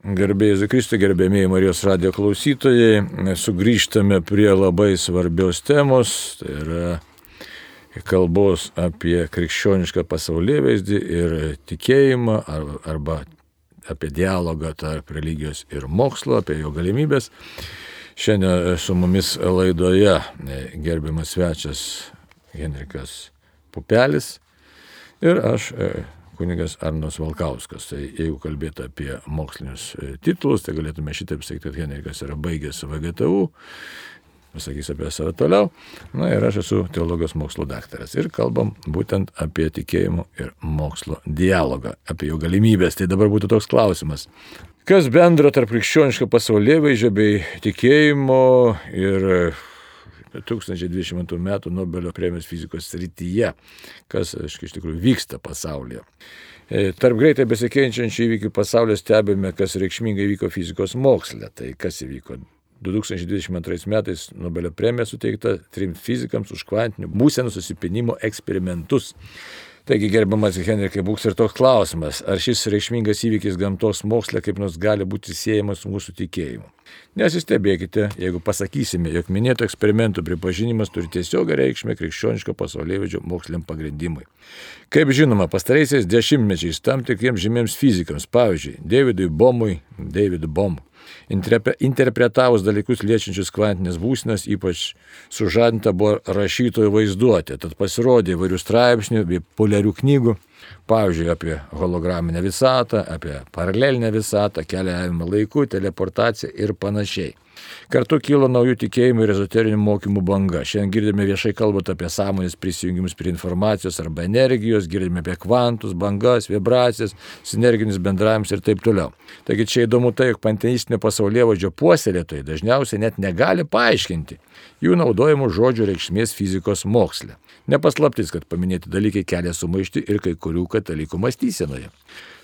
Gerbėjai Kristui, gerbėmiai Marijos radio klausytojai, sugrįžtame prie labai svarbios temos, tai yra kalbos apie krikščionišką pasaulėvaizdį ir tikėjimą arba apie dialogą tarp religijos ir mokslo, apie jo galimybės. Šiandien su mumis laidoje gerbiamas svečias Henrikas Pupelis ir aš kunigas Arnos Valkauskas. Tai jeigu kalbėtų apie mokslinius e, titulus, tai galėtume šitaip sakyti, kad Henrikas yra baigęs VGTU, pasakys apie save toliau. Na ir aš esu teologijos mokslo daktaras. Ir kalbam būtent apie tikėjimo ir mokslo dialogą, apie jo galimybės. Tai dabar būtų toks klausimas. Kas bendro tarp krikščioniško pasaulyje vaizdžio bei tikėjimo ir 2022 m. Nobelio premijos fizikos srityje, kas iš tikrųjų vyksta pasaulyje. E, tarp greitai besikeičiančių įvykių pasaulio stebime, kas reikšmingai vyko fizikos moksle. Tai kas įvyko 2022 metais Nobelio premija suteikta trim fizikams už kvantinių būsenų susipinimo eksperimentus. Taigi, gerbiamas Henrikai, būks ir toks klausimas, ar šis reikšmingas įvykis gamtos moksle kaip nors gali būti siejamas su mūsų tikėjimu. Nesistebėkite, jeigu pasakysime, jog minėto eksperimentų pripažinimas turi tiesiog reikšmę krikščioniško pasaulėvedžio moksliam pagrindimui. Kaip žinoma, pastaraisiais dešimtmečiais tam tikriems žymiems fizikams, pavyzdžiui, Davidui Bomui, David Bom, interpretavus dalykus liečiančius kvantinės būsines, ypač sužadinta buvo rašytojų vaizduotė, tad pasirodė įvairių straipsnių bei poliarių knygų, pavyzdžiui, apie holograminę visatą, apie paralelinę visatą, keliavimą laiku, teleportaciją ir panašiai. Kartu kilo naujų tikėjimų ir ezoterinių mokymų banga. Šiandien girdime viešai kalbant apie sąmonės prisijungimus prie informacijos arba energijos, girdime apie kvantus, bangas, vibracijas, sinerginius bendravimus ir taip toliau. Taigi čia įdomu tai, jog panteistinio pasaulyje vadžio puoselėtojai dažniausiai net negali paaiškinti jų naudojimų žodžių reikšmės fizikos moksle. Nepaslaptis, kad paminėti dalykai kelia sumaišti ir kai kurių katalikų mąstysenoje.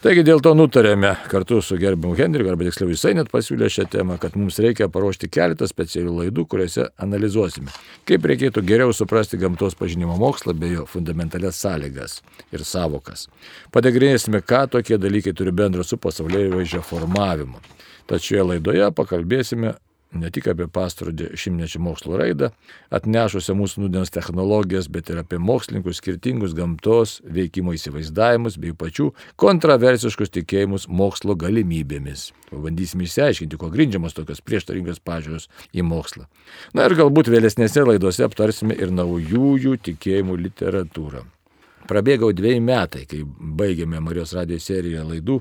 Taigi dėl to nutarėme kartu su gerbiamu Henriku, arba tiksliau jisai net pasiūlė šią temą, kad mums reikia paruošti keletą specialių laidų, kuriuose analizuosime, kaip reikėtų geriau suprasti gamtos pažinimo mokslą bei jo fundamentalias sąlygas ir savokas. Padegrinėsime, ką tokie dalykai turi bendro su pasaulio įvaizdžio formavimu. Tačiau laidoje pakalbėsime ne tik apie pastarų šimtmečio mokslo raidą, atnešusią mūsų nudienos technologijas, bet ir apie mokslininkus skirtingus gamtos veikimo įsivaizdavimus bei pačių kontroversiškus tikėjimus mokslo galimybėmis. Pabandysime išsiaiškinti, kuo grindžiamas tokios prieštaringos pažiūros į mokslą. Na ir galbūt vėlesnėse laidose aptarsime ir naujųjų tikėjimų literatūrą. Prabėgau dviejai metai, kai baigėme Marijos radijo seriją laidų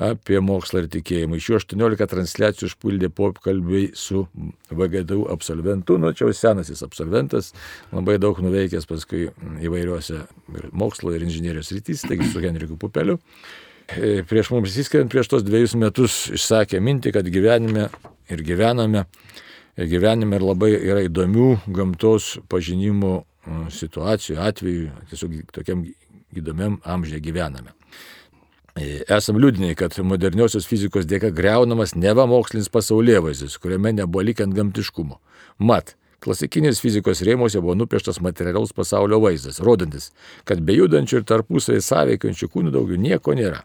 apie mokslą ir tikėjimą. Iš jų 18 transliacijų užpildė pokalbiai su VGDU absolventu, nu čia jau senasis absolventas, labai daug nuveikęs paskui įvairiuose mokslo ir inžinierijos rytys, taigi su Henriku Pupeliu. E, prieš mums įskiriant prieš tos dviejus metus išsakė mintį, kad gyvenime ir gyvename, gyvenime ir labai yra įdomių gamtos pažinimo situacijų, atveju, tiesiog tokiam įdomiam amžiai gyvename. Esam liūdiniai, kad moderniosios fizikos dėka greunamas neva mokslinis pasaulėvaizdis, kuriame nebuvo likiant gamtiškumo. Mat, klasikinės fizikos rėmose buvo nupieštas materialaus pasaulio vaizdas, rodantis, kad be judančių ir tarpusavai sąveikiančių kūnų daugiau nieko nėra.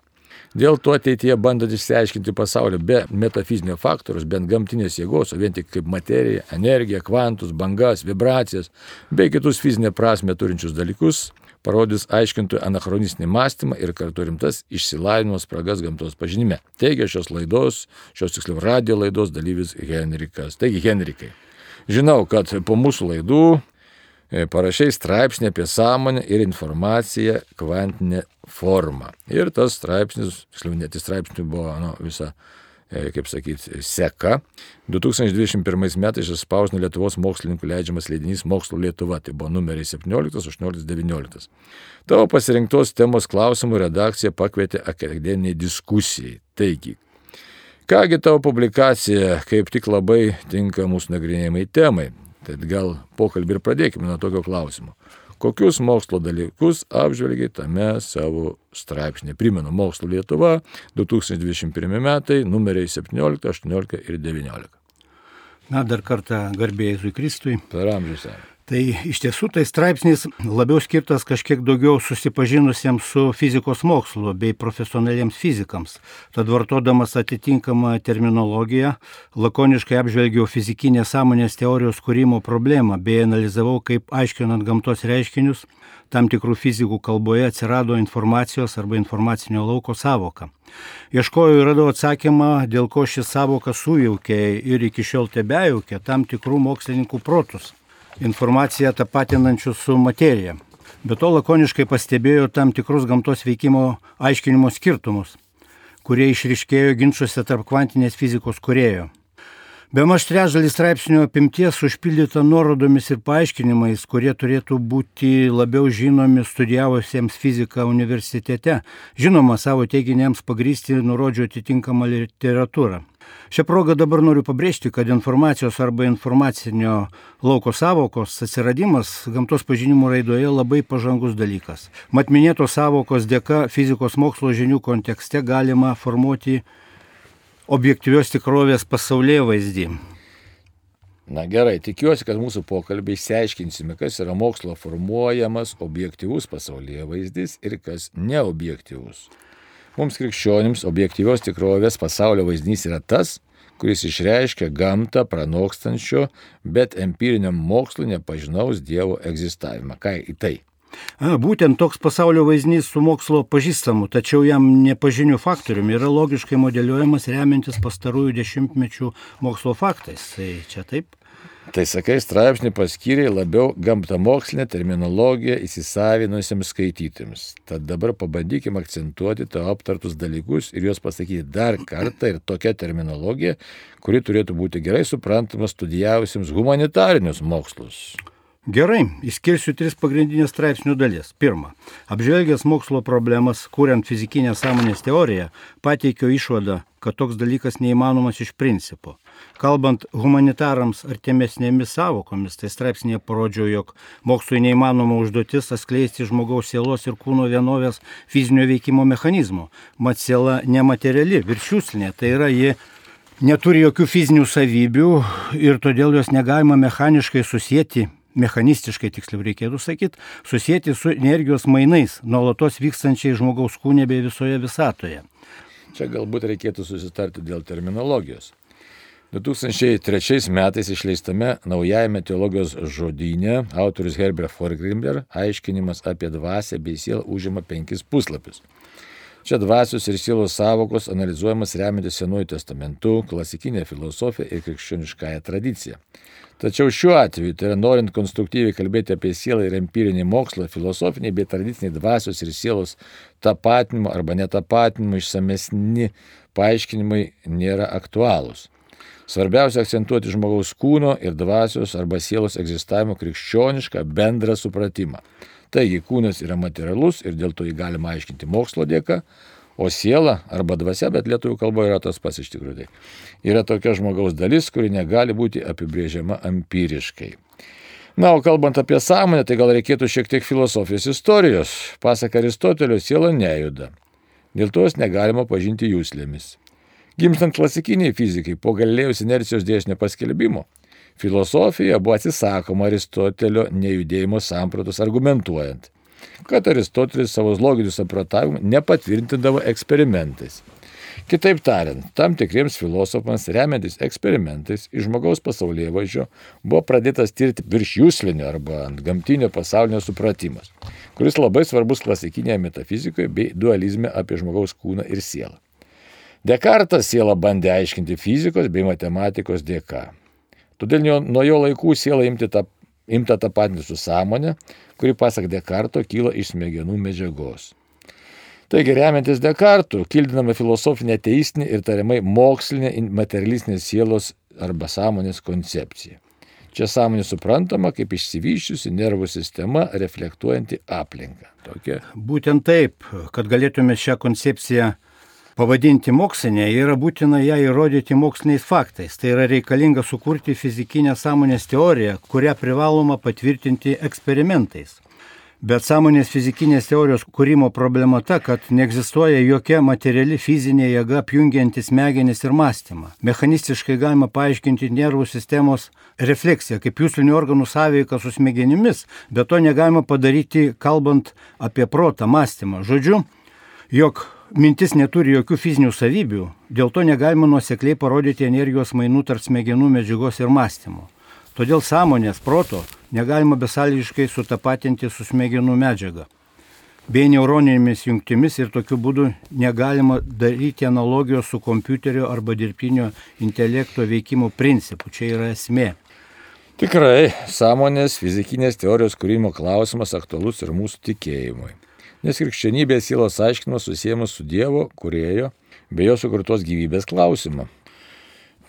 Dėl to ateityje bandant išsiaiškinti pasaulį be metafizinio faktorius, bent gamtinės jėgos, o vien tik kaip materija, energija, kvantus, bangas, vibracijas, bei kitus fizinę prasme turinčius dalykus, parodys aiškintojų anachronistinį mąstymą ir kartu rimtas išsilavinimo spragas gamtos pažinime. Teigia šios laidos, šios tiksliau radio laidos dalyvis Henrikas. Taigi, Henrikai, žinau, kad po mūsų laidų e, parašiai straipsnį apie sąmonę ir informaciją kvantinę formą. Ir tas straipsnis, tiksliau, net straipsnių buvo nu, visa kaip sakyti, seka. 2021 metais išspausino Lietuvos mokslininkų leidžiamas leidinys Mokslo Lietuva, tai buvo numeriai 17, 18, 19. Tavo pasirinktos temos klausimų redakcija pakvietė akademiniai diskusijai. Taigi, kągi tavo publikacija kaip tik labai tinka mūsų nagrinėjimai temai. Tad gal pokalbį ir pradėkime nuo tokio klausimo kokius mokslo dalykus apžvelgiai tame savo straipsnė. Primenu, Mokslo Lietuva 2021 metai, numeriai 17, 18 ir 19. Na, dar kartą garbėjai Jėzui Kristui. Per amžius. Tai iš tiesų tai straipsnis labiau skirtas kažkiek daugiau susipažinusiems su fizikos mokslu bei profesionaliems fizikams. Tad vartodamas atitinkamą terminologiją, lakoniškai apžvelgiau fizikinės sąmonės teorijos kūrimo problemą bei analizavau, kaip aiškinant gamtos reiškinius, tam tikrų fizikų kalboje atsirado informacijos arba informacinio lauko savoka. Ieškojau ir radau atsakymą, dėl ko ši savoka sujaukė ir iki šiol tebejaukė tam tikrų mokslininkų protus informaciją tapatinančių su materija. Be to lakoniškai pastebėjo tam tikrus gamtos veikimo aiškinimo skirtumus, kurie išriškėjo ginčiuose tarp kvantinės fizikos kurėjo. Be maž trečdalis straipsnio apimties užpildyta nuorodomis ir paaiškinimais, kurie turėtų būti labiau žinomi studijavusiems fiziką universitete. Žinoma, savo teiginiams pagrysti nurodžiu atitinkamą literatūrą. Šią progą dabar noriu pabrėžti, kad informacijos arba informacinio lauko savokos atsiradimas gamtos pažinimo raidoje labai pažangus dalykas. Mat minėtos savokos dėka fizikos mokslo žinių kontekste galima formuoti objektyvios tikrovės pasaulyje vaizdį. Na gerai, tikiuosi, kad mūsų pokalbį išsiaiškinsime, kas yra mokslo formuojamas objektyvus pasaulyje vaizdis ir kas neobjektyvus. Mums krikščionims objektyvios tikrovės pasaulio vaizdinys yra tas, kuris išreiškia gamtą pranokstančio, bet empiriniam mokslu nepažinaus Dievo egzistavimą. Ką į tai? A, būtent toks pasaulio vaizdinys su mokslo pažįstamu, tačiau jam nepažinių faktoriumi yra logiškai modeliuojamas remiantis pastarųjų dešimtmečių mokslo faktais. Tai čia taip? Tai sakai, straipsnį paskyrė labiau gamtamokslinę terminologiją įsisavinusiems skaitytėms. Tad dabar pabandykime akcentuoti tavo aptartus dalykus ir juos pasakyti dar kartą ir tokia terminologija, kuri turėtų būti gerai suprantama studijavusiems humanitarinius mokslus. Gerai, išskirsiu tris pagrindinės straipsnių dalis. Pirma, apžvelgęs mokslo problemas, kuriant fizikinę sąmonės teoriją, pateikiau išvadą, kad toks dalykas neįmanomas iš principo. Kalbant humanitarams artimesnėmis savokomis, tai straipsnėje parodžiau, jog mokslui neįmanoma užduotis atskleisti žmogaus sielos ir kūno vienovės fizinio veikimo mechanizmo. Mat siela nemateriali, viršiuslinė, tai yra ji neturi jokių fizinių savybių ir todėl jos negalima mechaniškai susijęti mechanistiškai tiksliau reikėtų sakyti, susijęti su energijos mainais, nuolatos vykstančiai žmogaus kūne bei visoje visatoje. Čia galbūt reikėtų susitarti dėl terminologijos. 2003 metais išleistame naujajame teologijos žodynė autorius Herbert Forgrimber aiškinimas apie dvasę bei sielą užima penkis puslapius. Čia dvasios ir sielos savokos analizuojamas remiantis Senuoju testamentu, klasikinė filosofija ir krikščioniškąją tradiciją. Tačiau šiuo atveju, tai yra norint konstruktyviai kalbėti apie sielą ir empirinį mokslą, filosofiniai bei tradiciniai dvasios ir sielos tapatinimo arba netapatinimo išsamesni paaiškinimai nėra aktualūs. Svarbiausia akcentuoti žmogaus kūno ir dvasios arba sielos egzistavimo krikščionišką bendrą supratimą. Taigi kūnas yra materialus ir dėl to jį galima aiškinti mokslo dėka, o siela arba dvasia, bet lietuvių kalboje yra tas pats iš tikrųjų. Tai yra tokia žmogaus dalis, kuri negali būti apibrėžiama empiriškai. Na, o kalbant apie sąmonę, tai gal reikėtų šiek tiek filosofijos istorijos. Pasak Aristotelio, siela nejuda. Dėl to jos negalima pažinti jūslėmis. Gimstant klasikiniai fizikai po Galilėjos inercijos dėsnio paskelbimo, filosofija buvo atsisakoma Aristotelio nejudėjimo sampratos argumentuojant, kad Aristotelis savo loginių samprotavimų nepatvirtindavo eksperimentais. Kitaip tariant, tam tikriems filosofams remiantis eksperimentais iš žmogaus pasaulyje važiuo buvo pradėtas tirti virš jūslinio arba ant gamtinio pasaulinio supratimas, kuris labai svarbus klasikinėje metafizikoje bei dualizme apie žmogaus kūną ir sielą. Dekartas sielą bandė aiškinti fizikos bei matematikos dėka. Todėl nuo jo laikų siela imti tą, imta tapatinti su sąmonė, kuri pasak Dekarto kyla iš smegenų medžiagos. Taigi remiantis Dekartų, kildinama filosofinė teistinė ir tariamai mokslinė materialistinės sielos arba sąmonės koncepcija. Čia sąmonė suprantama kaip išsivyščiusi nervų sistema reflektuojanti aplinką. Tokia. Būtent taip, kad galėtume šią koncepciją pavadinti mokslinė, yra būtina ją įrodyti moksliniais faktais. Tai yra reikalinga sukurti fizikinę sąmonės teoriją, kurią privaloma patvirtinti eksperimentais. Bet sąmonės fizikinės teorijos kūrimo problema ta, kad neegzistuoja jokia materiali fizinė jėga apjungianti smegenis ir mąstymą. Mechanistiškai galima paaiškinti nervų sistemos refleksiją, kaip jūslinių organų sąveiką su smegenimis, bet to negalima padaryti kalbant apie protą, mąstymą. Žodžiu, jog mintis neturi jokių fizinių savybių, dėl to negalima nuosekliai parodyti energijos mainų tarp smegenų medžiagos ir mąstymo. Todėl sąmonės proto negalima besąlygiškai sutapatinti su smegenų medžiaga bei neuroninėmis jungtimis ir tokiu būdu negalima daryti analogijos su kompiuterio arba dirbtinio intelekto veikimo principu. Čia yra esmė. Tikrai, sąmonės fizikinės teorijos kūrimo klausimas aktualus ir mūsų tikėjimui. Nes krikščionybės sielos aiškinimas susijęs su Dievo, kurėjo, bei jo sukurtos gyvybės klausimu.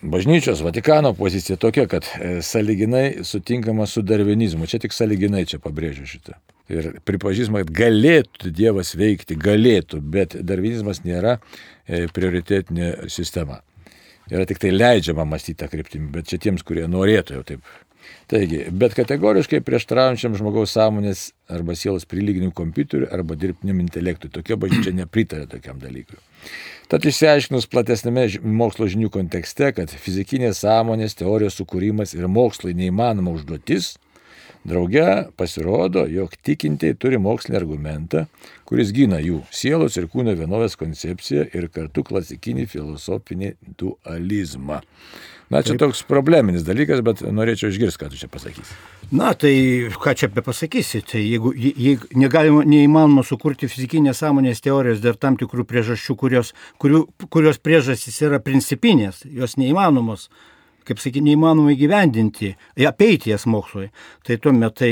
Bažnyčios Vatikano pozicija tokia, kad e, saliginai sutinkama su darvinizmu. Čia tik saliginai čia pabrėžiu šitą. Ir pripažįstama, kad galėtų Dievas veikti, galėtų, bet darvinizmas nėra e, prioritetinė sistema. Yra tik tai leidžiama mąstyti tą kryptimį, bet čia tiems, kurie norėtų jau taip. Taigi, bet kategoriškai prieštraujančiam žmogaus sąmonės arba sielos prilyginimu kompiuteriu arba dirbtiniam intelektui. Tokia bažnyčia nepritarė tokiam dalykui. Tad išsiaiškinus platesnėme mokslo žinių kontekste, kad fizikinės sąmonės teorijos sukūrimas ir mokslai neįmanoma užduotis, drauge pasirodo, jog tikintieji turi mokslinį argumentą, kuris gina jų sielos ir kūno vienovės koncepciją ir kartu klasikinį filosofinį dualizmą. Na, čia Taip. toks probleminis dalykas, bet norėčiau išgirsti, ką tu čia pasakysi. Na, tai ką čia apie pasakysi, tai jeigu, jeigu negalima, neįmanoma sukurti fizikinės sąmonės teorijos dėl tam tikrų priežasčių, kurios, kurių, kurios priežastys yra principinės, jos neįmanomos, kaip sakyti, neįmanoma įgyvendinti, apeiti jas mokslui, tai tuomet tai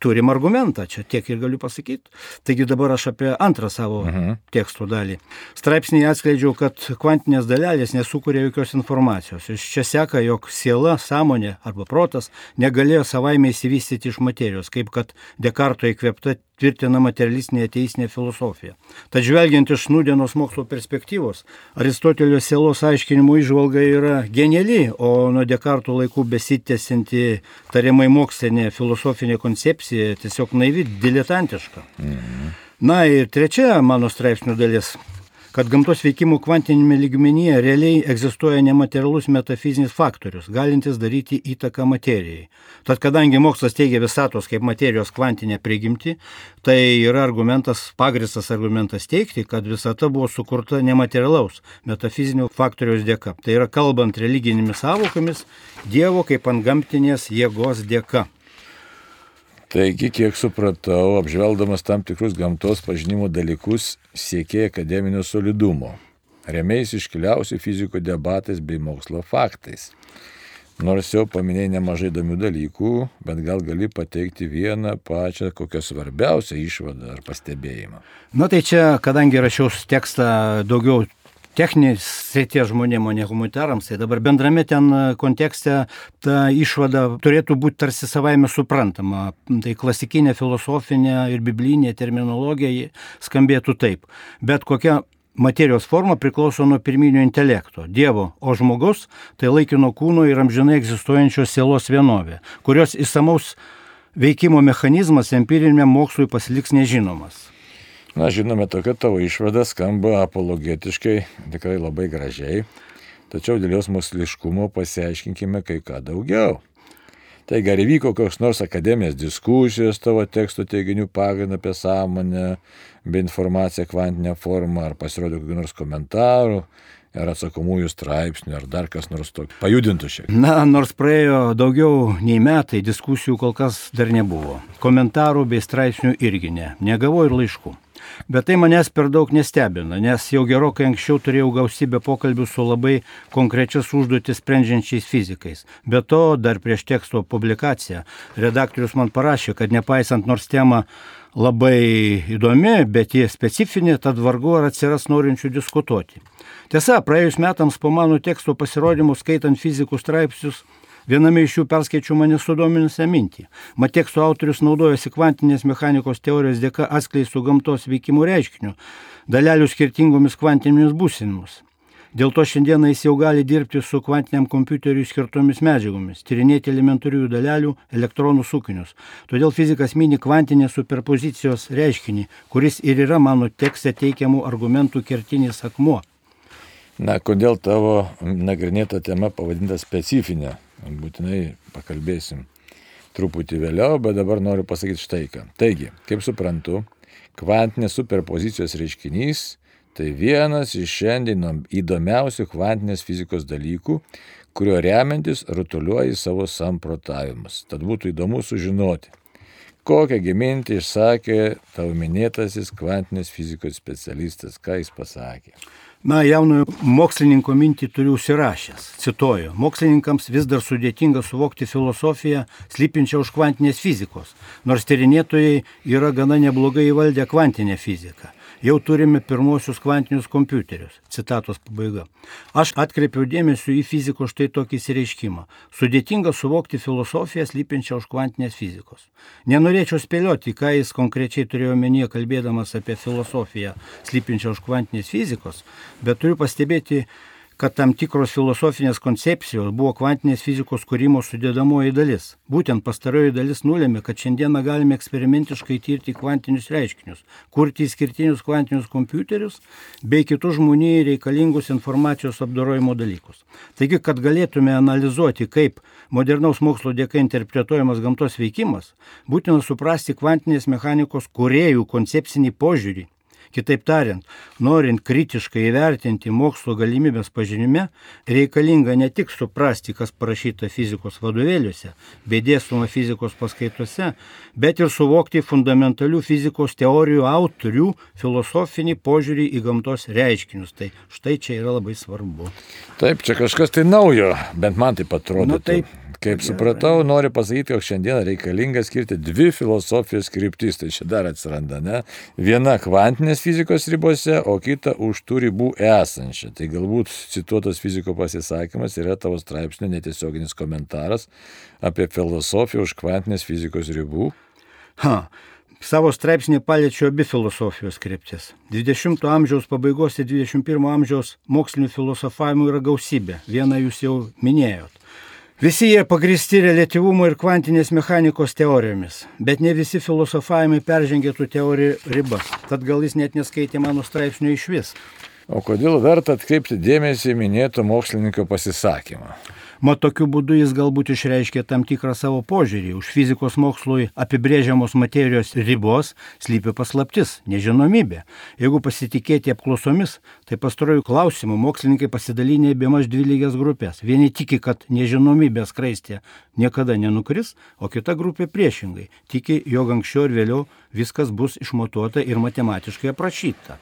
turim argumentą, čia tiek ir galiu pasakyti. Taigi dabar aš apie antrą savo uh mhm. -huh. teksto dalį. Straipsnį atskleidžiau, kad kvantinės dalelės nesukuria jokios informacijos. Iš čia seka, jog siela, sąmonė arba protas negalėjo savaime įsivystyti iš materijos, kaip kad Dekarto įkvėpta tvirtina materialistinė ateisinė filosofija. Tad žvelgiant iš nudienos mokslo perspektyvos, Aristotelio sielos aiškinimo išvalga yra geniali, o nuo Dekarto laikų besitęsinti tariamai mokslinė filosofinė koncepcija tiesiog naivi, diletantiška. Mhm. Na ir trečia mano straipsnių dalis kad gamtos veikimų kvantinėme lygmenyje realiai egzistuoja nematerialus metafizinis faktorius, galintis daryti įtaką materijai. Tad kadangi mokslas teigia visatos kaip materijos kvantinę prigimtį, tai yra argumentas, pagristas argumentas teikti, kad visata buvo sukurta nematerialaus metafizinio faktoriaus dėka. Tai yra kalbant religinėmis savokomis, Dievo kaip ant gamtinės jėgos dėka. Taigi, kiek supratau, apžvelgdamas tam tikrus gamtos pažinimo dalykus, siekė akademinio solidumo, remiais iškiliausių fizikų debatais bei mokslo faktais. Nors jau paminėjai nemažai įdomių dalykų, bet gal gali pateikti vieną pačią kokią svarbiausią išvadą ar pastebėjimą. Na tai čia, kadangi rašiau tekstą daugiau techninės srities žmonėm, o ne humanitarams. Tai dabar bendrame ten e, kontekste ta išvada turėtų būti tarsi savaime suprantama. Tai klasikinė filosofinė ir biblinė terminologija skambėtų taip. Bet kokia materijos forma priklauso nuo pirminio intelekto, Dievo, o žmogus tai laikino kūno ir amžinai egzistuojančios sielos vienovė, kurios įsamaus veikimo mechanizmas empiriniam mokslui pasiliks nežinomas. Na, žinome, tokia tavo išvada skamba apologetiškai, tikrai labai gražiai, tačiau dėl jos musliškumo pasiaiškinkime kai ką daugiau. Tai gal įvyko kokios nors akademijos diskusijos tavo teksto teiginių pagrindą apie sąmonę, bei informaciją kvantinę formą, ar pasirodė kokių nors komentarų, ar atsakomųjų straipsnių, ar dar kas nors tokio. Pajudintų šiek tiek. Na, nors praėjo daugiau nei metai, diskusijų kol kas dar nebuvo. Komentarų bei straipsnių irgi ne. Negavau ir laiškų. Bet tai manęs per daug nestebina, nes jau gerokai anksčiau turėjau gausybę pokalbių su labai konkrečias užduotis sprendžiančiais fizikais. Be to, dar prieš teksto publikaciją redaktorius man parašė, kad nepaisant nors tema labai įdomi, bet jie specifinė, tad vargu ar atsiras norinčių diskutuoti. Tiesa, praėjus metams po mano teksto pasirodymų skaitant fizikų straipsnius, Viename iš jų perskaičiu mane sudominusią mintį. Mat teksto autorius naudojasi kvantinės mechanikos teorijos dėka atskleistų gamtos veikimų reiškinių, dalelių skirtingomis kvantinėmis būsinimus. Dėl to šiandieną jis jau gali dirbti su kvantiniam kompiuteriui skirtomis medžiagomis, tyrinėti elementariųjų dalelių elektronų sukinius. Todėl fizikas mini kvantinės superpozicijos reiškinį, kuris ir yra mano tekste teikiamų argumentų kertinis akmuo. Na, kodėl tavo nagrinėta tema pavadinta specifinė? Būtinai pakalbėsim truputį vėliau, bet dabar noriu pasakyti štai ką. Taigi, kaip suprantu, kvantinės superpozicijos reiškinys Tai vienas iš šiandien įdomiausių kvantinės fizikos dalykų, kurio remiantis rutuliuoji savo samprotavimus. Tad būtų įdomu sužinoti, kokią gimintį išsakė tavo minėtasis kvantinės fizikos specialistas, ką jis pasakė. Na, jaunojo mokslininko mintį turiu užsirašęs. Cituoju, mokslininkams vis dar sudėtinga suvokti filosofiją slypinčią už kvantinės fizikos, nors tyrinėtojai yra gana neblogai įvaldę kvantinę fiziką jau turime pirmosius kvantinius kompiuterius. Citatos pabaiga. Aš atkreipiau dėmesį į fizikos štai tokį įsireiškimą. Sudėtinga suvokti filosofiją slypinčią už kvantinės fizikos. Nenorėčiau spėlioti, ką jis konkrečiai turėjo omenyje kalbėdamas apie filosofiją slypinčią už kvantinės fizikos, bet turiu pastebėti, kad tam tikros filosofinės koncepcijos buvo kvantinės fizikos kūrimo sudėdamoji dalis. Būtent pastaroji dalis nulėmė, kad šiandieną galime eksperimentiškai tirti kvantinius reiškinius, kurti išskirtinius kvantinius kompiuterius bei kitus žmonijai reikalingus informacijos apdorojimo dalykus. Taigi, kad galėtume analizuoti, kaip modernaus mokslo dėka interpretuojamas gamtos veikimas, būtina suprasti kvantinės mechanikos kuriejų koncepcinį požiūrį Kitaip tariant, norint kritiškai įvertinti mokslo galimybės pažinime, reikalinga ne tik suprasti, kas parašyta fizikos vadovėliuose, bei dėstoma fizikos paskaitose, bet ir suvokti fundamentalių fizikos teorijų autorių filosofinį požiūrį į gamtos reiškinius. Tai štai čia yra labai svarbu. Taip, čia kažkas tai naujo, bent man taip atrodo. Na, taip, Kaip supratau, noriu pasakyti, jog šiandien reikalinga skirti dvi filosofijos kryptis, tai čia dar atsiranda, ne? Viena kvantinės fizikos ribose, o kita už tų ribų esančią. Tai galbūt cituotas fiziko pasisakymas yra tavo straipsnio netiesioginis komentaras apie filosofiją už kvantinės fizikos ribų. Ha. Savo straipsnį paliečiu abi filosofijos kryptis. 20-ojo amžiaus pabaigos ir 21-ojo amžiaus mokslinių filosofavimų yra gausybė. Vieną jūs jau minėjot. Visi jie pagristi relativumo ir kvantinės mechanikos teorijomis, bet ne visi filosofavimai peržengė tų teorijų ribas. Tad gal jis net neskaitė mano straipsnio iš vis. O kodėl verta atkreipti dėmesį minėto mokslininko pasisakymą? Mat tokiu būdu jis galbūt išreiškė tam tikrą savo požiūrį. Už fizikos mokslui apibrėžiamos materijos ribos slypi paslaptis, nežinomybė. Jeigu pasitikėti apklausomis, tai pastarojų klausimų mokslininkai pasidalinė be maž dvi lygias grupės. Vieni tiki, kad nežinomybės kraistė niekada nenukris, o kita grupė priešingai tiki, jog anksčiau ir vėliau viskas bus išmatuota ir matematiškai aprašyta.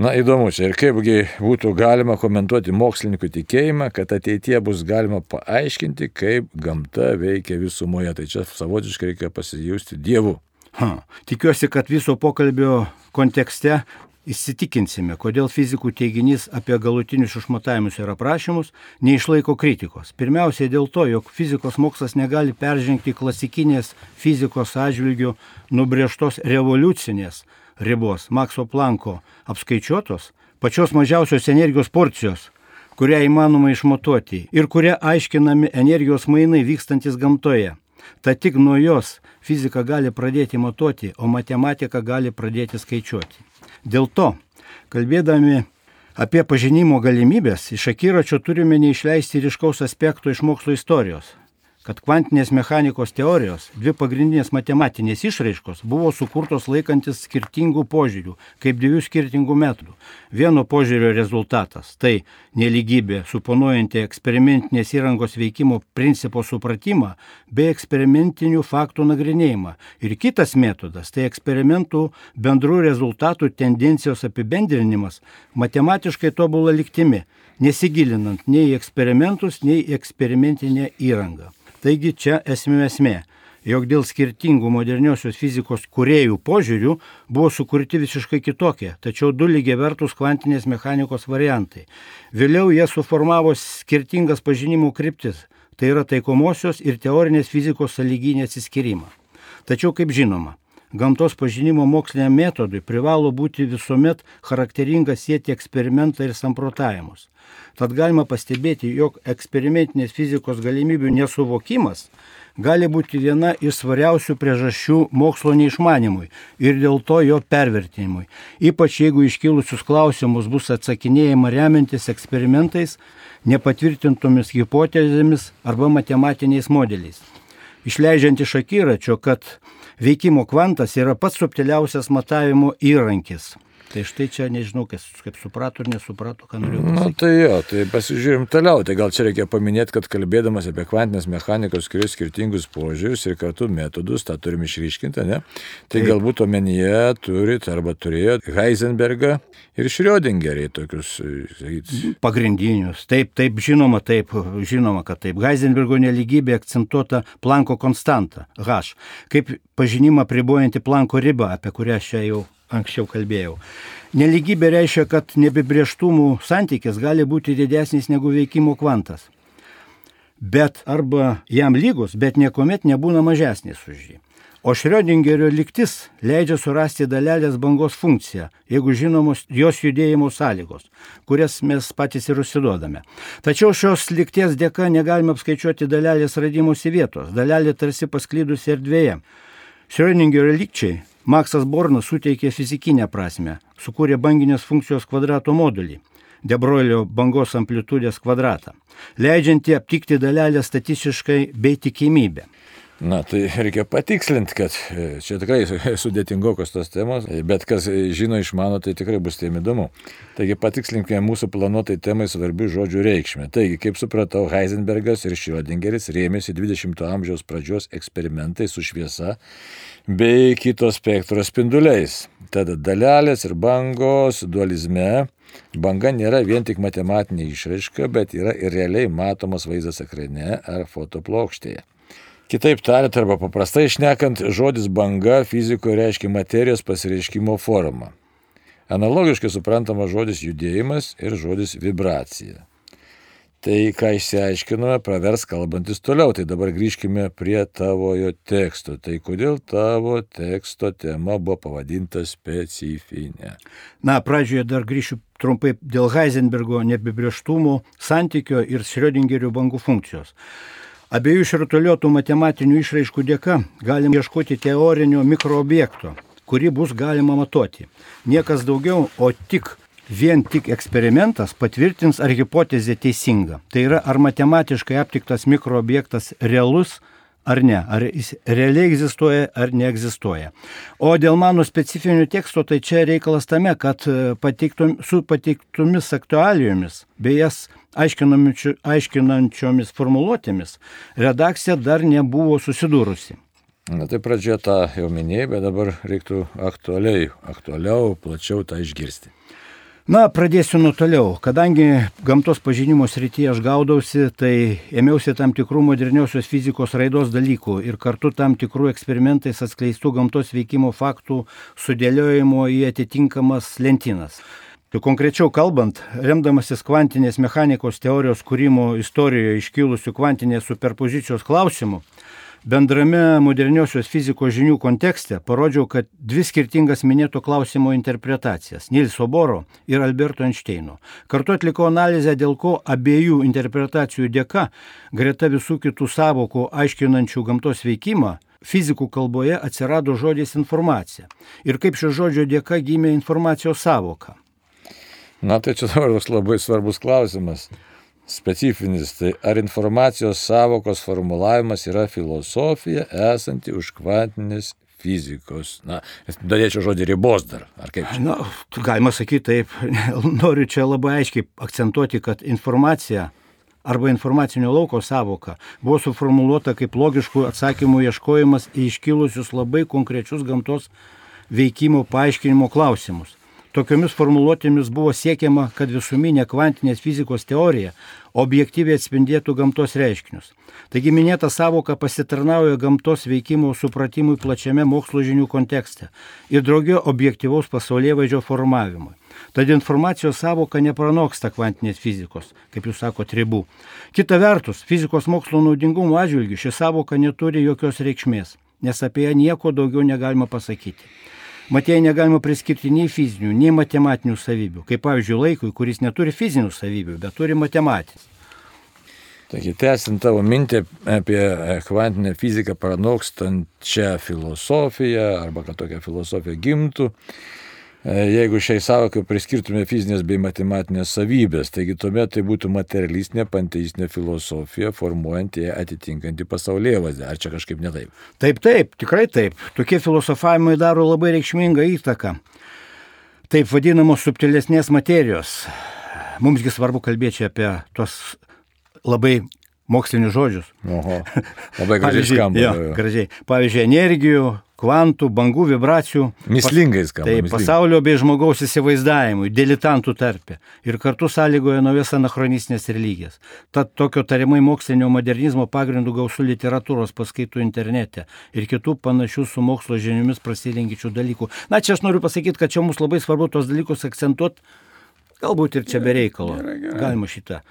Na įdomu čia ir kaipgi būtų galima komentuoti mokslininkų tikėjimą, kad ateitie bus galima paaiškinti, kaip gamta veikia visumoje. Tai čia savotiškai reikia pasijusti Dievu. Ha, tikiuosi, kad viso pokalbio kontekste įsitikinsime, kodėl fizikų teiginys apie galutinius išmatavimus ir aprašymus neišlaiko kritikos. Pirmiausiai dėl to, jog fizikos mokslas negali peržengti klasikinės fizikos atžvilgių nubrėžtos revoliucinės ribos Makso Planko apskaičiuotos pačios mažiausios energijos porcijos, kurią įmanoma išmatuoti ir kuria aiškinami energijos mainai vykstantis gamtoje. Ta tik nuo jos fizika gali pradėti matuoti, o matematika gali pradėti skaičiuoti. Dėl to, kalbėdami apie pažinimo galimybės, iš akiračio turime neišleisti ryškaus aspekto iš mokslo istorijos kad kvantinės mechanikos teorijos, dvi pagrindinės matematinės išraiškos, buvo sukurtos laikantis skirtingų požiūrių, kaip dviejų skirtingų metodų. Vieno požiūrio rezultatas - tai neligybė, suponuojanti eksperimentinės įrangos veikimo principo supratimą bei eksperimentinių faktų nagrinėjimą. Ir kitas metodas - tai eksperimentų bendrų rezultatų tendencijos apibendrinimas matematiškai tobulą liktimi, nesigilinant nei į eksperimentus, nei į eksperimentinę įrangą. Taigi čia esmė esmė, jog dėl skirtingų moderniosios fizikos kuriejų požiūrių buvo sukurti visiškai kitokie, tačiau du lygiai vertus kvantinės mechanikos variantai. Vėliau jie suformavo skirtingas pažinimų kryptis, tai yra taikomosios ir teorinės fizikos sąlyginį atsiskyrimą. Tačiau, kaip žinoma, gamtos pažinimo moksliniam metodui privalo būti visuomet charakteringa sėti eksperimentą ir samprotavimus. Tad galima pastebėti, jog eksperimentinės fizikos galimybių nesuvokimas gali būti viena iš svariausių priežasčių mokslo neišmanimui ir dėl to jo pervertinimui. Ypač jeigu iškilusius klausimus bus atsakinėjama remiantis eksperimentais, nepatvirtintomis hipotezėmis arba matematiniais modeliais. Išleidžiant iš akiračio, kad veikimo kvantas yra pats subtiliausias matavimo įrankis. Tai štai čia nežinau, kas, kaip suprato ir nesuprato, ką norėjau Na pasakyti. tai jo, tai pasižiūrim toliau. Tai gal čia reikia paminėti, kad kalbėdamas apie kvantinės mechanikos skirius skirtingus požiūrius ir kartu metodus, tą turim išryškinti, ne? Tai Taip. galbūt omenyje turit arba turėjot Heisenbergą ir Schrödingerį tokius, sakyt, Pagrindinius. Taip, taip, žinoma, taip, žinoma, kad taip. Heisenbergo neligybė akcentuota Planko konstanta H, kaip pažinimą pribojanti Planko ribą, apie kurią aš čia jau anksčiau kalbėjau. Neligybė reiškia, kad nebibrieštumų santykis gali būti didesnis negu veikimo kvantas. Bet arba jam lygus, bet niekuomet nebūna mažesnis už jį. O Šrioడింgerio liktis leidžia surasti dalelės bangos funkciją, jeigu žinomos jos judėjimo sąlygos, kurias mes patys ir užsiduodame. Tačiau šios likties dėka negalime apskaičiuoti dalelės radimosi vietos, dalelė tarsi pasklydusi erdvėje. Šrioningerio likčiai Maksas Bornas suteikė fizikinę prasme, sukūrė banginės funkcijos kvadrato modulį. Debroilio bangos amplitudės kvadratą, leidžiantį aptikti dalelę statistiškai bei tikimybę. Na, tai reikia patikslinti, kad e, čia tikrai sudėtingokos tos temos, e, bet kas e, žino išmano, tai tikrai bus tiem įdomu. Taigi patikslinkime mūsų planuotai temai svarbių žodžių reikšmę. Taigi, kaip supratau, Heisenbergas ir Schrödingeris rėmėsi 20-ojo amžiaus pradžios eksperimentais su šviesa bei kitos spektro spinduliais. Tada dalelės ir bangos dualizme banga nėra vien tik matematinė išraiška, bet yra ir realiai matomas vaizdas ekrane ar fotoplokštėje. Kitaip tariant, arba paprastai išnekant, žodis banga fizikoje reiškia materijos pasireiškimo formą. Analogiškai suprantama žodis judėjimas ir žodis vibracija. Tai, ką išsiaiškinome, pravers kalbantis toliau. Tai dabar grįžkime prie tavojo teksto. Tai kodėl tavo teksto tema buvo pavadinta specifinė? Na, pradžioje dar grįšiu trumpai dėl Heisenbergo neapibrieštumų santykio ir Schrödingerio bangų funkcijos. Abiejų išrutuliotų matematinių išraiškų dėka galim ieškoti teorinio mikroobjekto, kurį bus galima matuoti. Niekas daugiau, o tik vien tik eksperimentas patvirtins, ar hipotezė teisinga. Tai yra, ar matematiškai aptiktas mikroobjektas realus ar ne, ar jis realiai egzistuoja ar neegzistuoja. O dėl mano specifinių tekstų, tai čia reikalas tame, kad e, pateiktum, su pateiktomis aktualijomis, bei jas aiškinančio- aiškinančiomis formuluotėmis, redakcija dar nebuvo susidūrusi. Na tai pradžioje tą jau minėjai, bet dabar reiktų aktualiai, aktualiau, plačiau tą išgirsti. Na, pradėsiu nuo toliau. Kadangi gamtos pažinimo srityje aš gaudausi, tai ėmiausi tam tikrų moderniosios fizikos raidos dalykų ir kartu tam tikrų eksperimentais atskleistų gamtos veikimo faktų sudėliojimo į atitinkamas lentynas. Tai konkrečiau kalbant, remdamasis kvantinės mechanikos teorijos kūrimo istorijoje iškilusių kvantinės superpozicijos klausimų, bendrame moderniosios fizikos žinių kontekste parodžiau, kad dvi skirtingas minėto klausimo interpretacijas - Nilso Boro ir Alberto Einšteino. Kartu atlikau analizę, dėl ko abiejų interpretacijų dėka, greta visų kitų savokų aiškinančių gamtos veikimą, fizikų kalboje atsirado žodis informacija. Ir kaip šio žodžio dėka gimė informacijos savoka. Na tai čia dabar toks labai svarbus klausimas. Specifinis, tai ar informacijos savokos formulavimas yra filosofija esanti už kvantinės fizikos. Na, dalėčiau žodį ribos dar, ar kaip? Na, galima sakyti taip, noriu čia labai aiškiai akcentuoti, kad informacija arba informacinio lauko savoka buvo suformuoluota kaip logiškų atsakymų ieškojimas į iškilusius labai konkrečius gamtos veikimo paaiškinimo klausimus. Tokiomis formuluotėmis buvo siekiama, kad visuminė kvantinės fizikos teorija objektyviai atspindėtų gamtos reiškinius. Taigi minėta savoka pasitarnauja gamtos veikimo supratimui plačiame mokslo žinių kontekste ir draugio objektyvaus pasaulyje vaidžio formavimui. Tad informacijos savoka nepranoksta kvantinės fizikos, kaip jūs sakote, ribų. Kita vertus, fizikos mokslo naudingumo atžvilgių ši savoka neturi jokios reikšmės. nes apie ją nieko daugiau negalima pasakyti. Matėjai negalima priskirti nei fizinių, nei matematinių savybių, kaip pavyzdžiui laikui, kuris neturi fizinių savybių, bet turi matematinių. Taigi, tęsint tavo mintį apie kvantinę fiziką pranokstančią filosofiją, arba kad tokia filosofija gimtų, E, jeigu šiai savokai priskirtume fizinės bei matematinės savybės, taigi tuomet tai būtų materialistinė panteistinė filosofija, formuojant ją atitinkantį pasaulyje vaizdą. Ar čia kažkaip netaip? Taip, taip, tikrai taip. Tokie filosofavimai daro labai reikšmingą įtaką. Taip vadinamos subtilesnės materijos. Mumsgi svarbu kalbėti apie tos labai mokslinius žodžius. Oho, labai gražiai skamba. Jo, gražiai. Pavyzdžiui, energijų, kvantų, bangų, vibracijų. Mislingai skamba. Tai pasaulio bei žmogaus įsivaizdavimui, dilitantų tarpe ir kartu sąlygoja naujas anachronistinės religijas. Tad tokio tariamai mokslinio modernizmo pagrindų gausų literatūros paskaitų internete ir kitų panašių su mokslo žiniomis prasilengičių dalykų. Na, čia aš noriu pasakyti, kad čia mums labai svarbu tos dalykus akcentuoti, galbūt ir čia be reikalo. Gerai, gerai. Galima šitą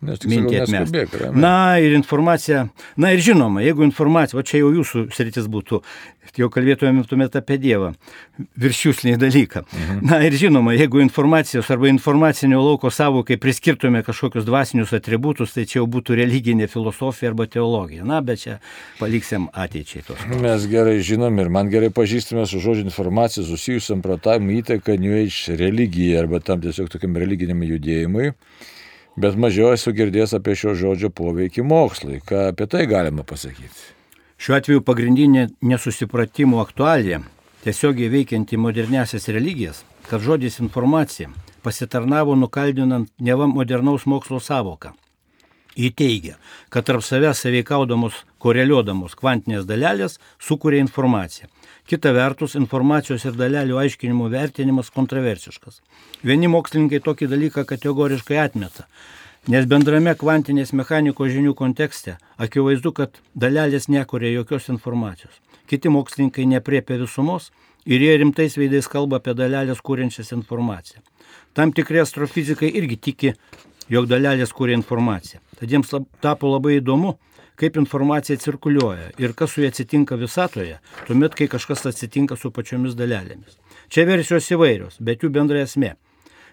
mintį atmesti. Na ir informacija, na ir žinoma, jeigu informacija, o čia jau jūsų sritis būtų, jau kalbėtumėt apie Dievą, viršiuslinį dalyką. Mhm. Na ir žinoma, jeigu informacijos arba informacinio lauko savokai priskirtume kažkokius dvasinius atributus, tai čia jau būtų religinė filosofija arba teologija. Na, bet čia paliksim ateičiai tos. Mes gerai žinom ir man gerai pažįstame su žodžiu informacija susijusiam pratavimu įtaką New Age religijai arba tam tiesiog tokiam religiniam judėjimui bet mažiau esu girdėjęs apie šio žodžio poveikį mokslui. Ką apie tai galima pasakyti? Šiuo atveju pagrindinė nesusipratimo aktualija, tiesiogiai veikianti modernesias religijas, kad žodis informacija pasitarnavo nukaldinant neva modernaus mokslo savoką. Įteigia, kad tarp savęs saveikaudamos, koreliuodamos kvantinės dalelės sukuria informaciją. Kita vertus, informacijos ir dalelių aiškinimo vertinimas kontroversiškas. Vieni mokslininkai tokį dalyką kategoriškai atmeta, nes bendrame kvantinės mechanikos žinių kontekste akivaizdu, kad dalelės nekuria jokios informacijos. Kiti mokslininkai nepriepia visumos ir jie rimtais veidais kalba apie dalelės kūrenčias informaciją. Tam tikri astrofizikai irgi tiki, jog dalelės kūrė informaciją. Tad jiems tapo labai įdomu, kaip informacija cirkuliuoja ir kas su ja atsitinka visatoje, tuomet, kai kažkas atsitinka su pačiomis dalelėmis. Čia versijos įvairios, bet jų bendra esmė,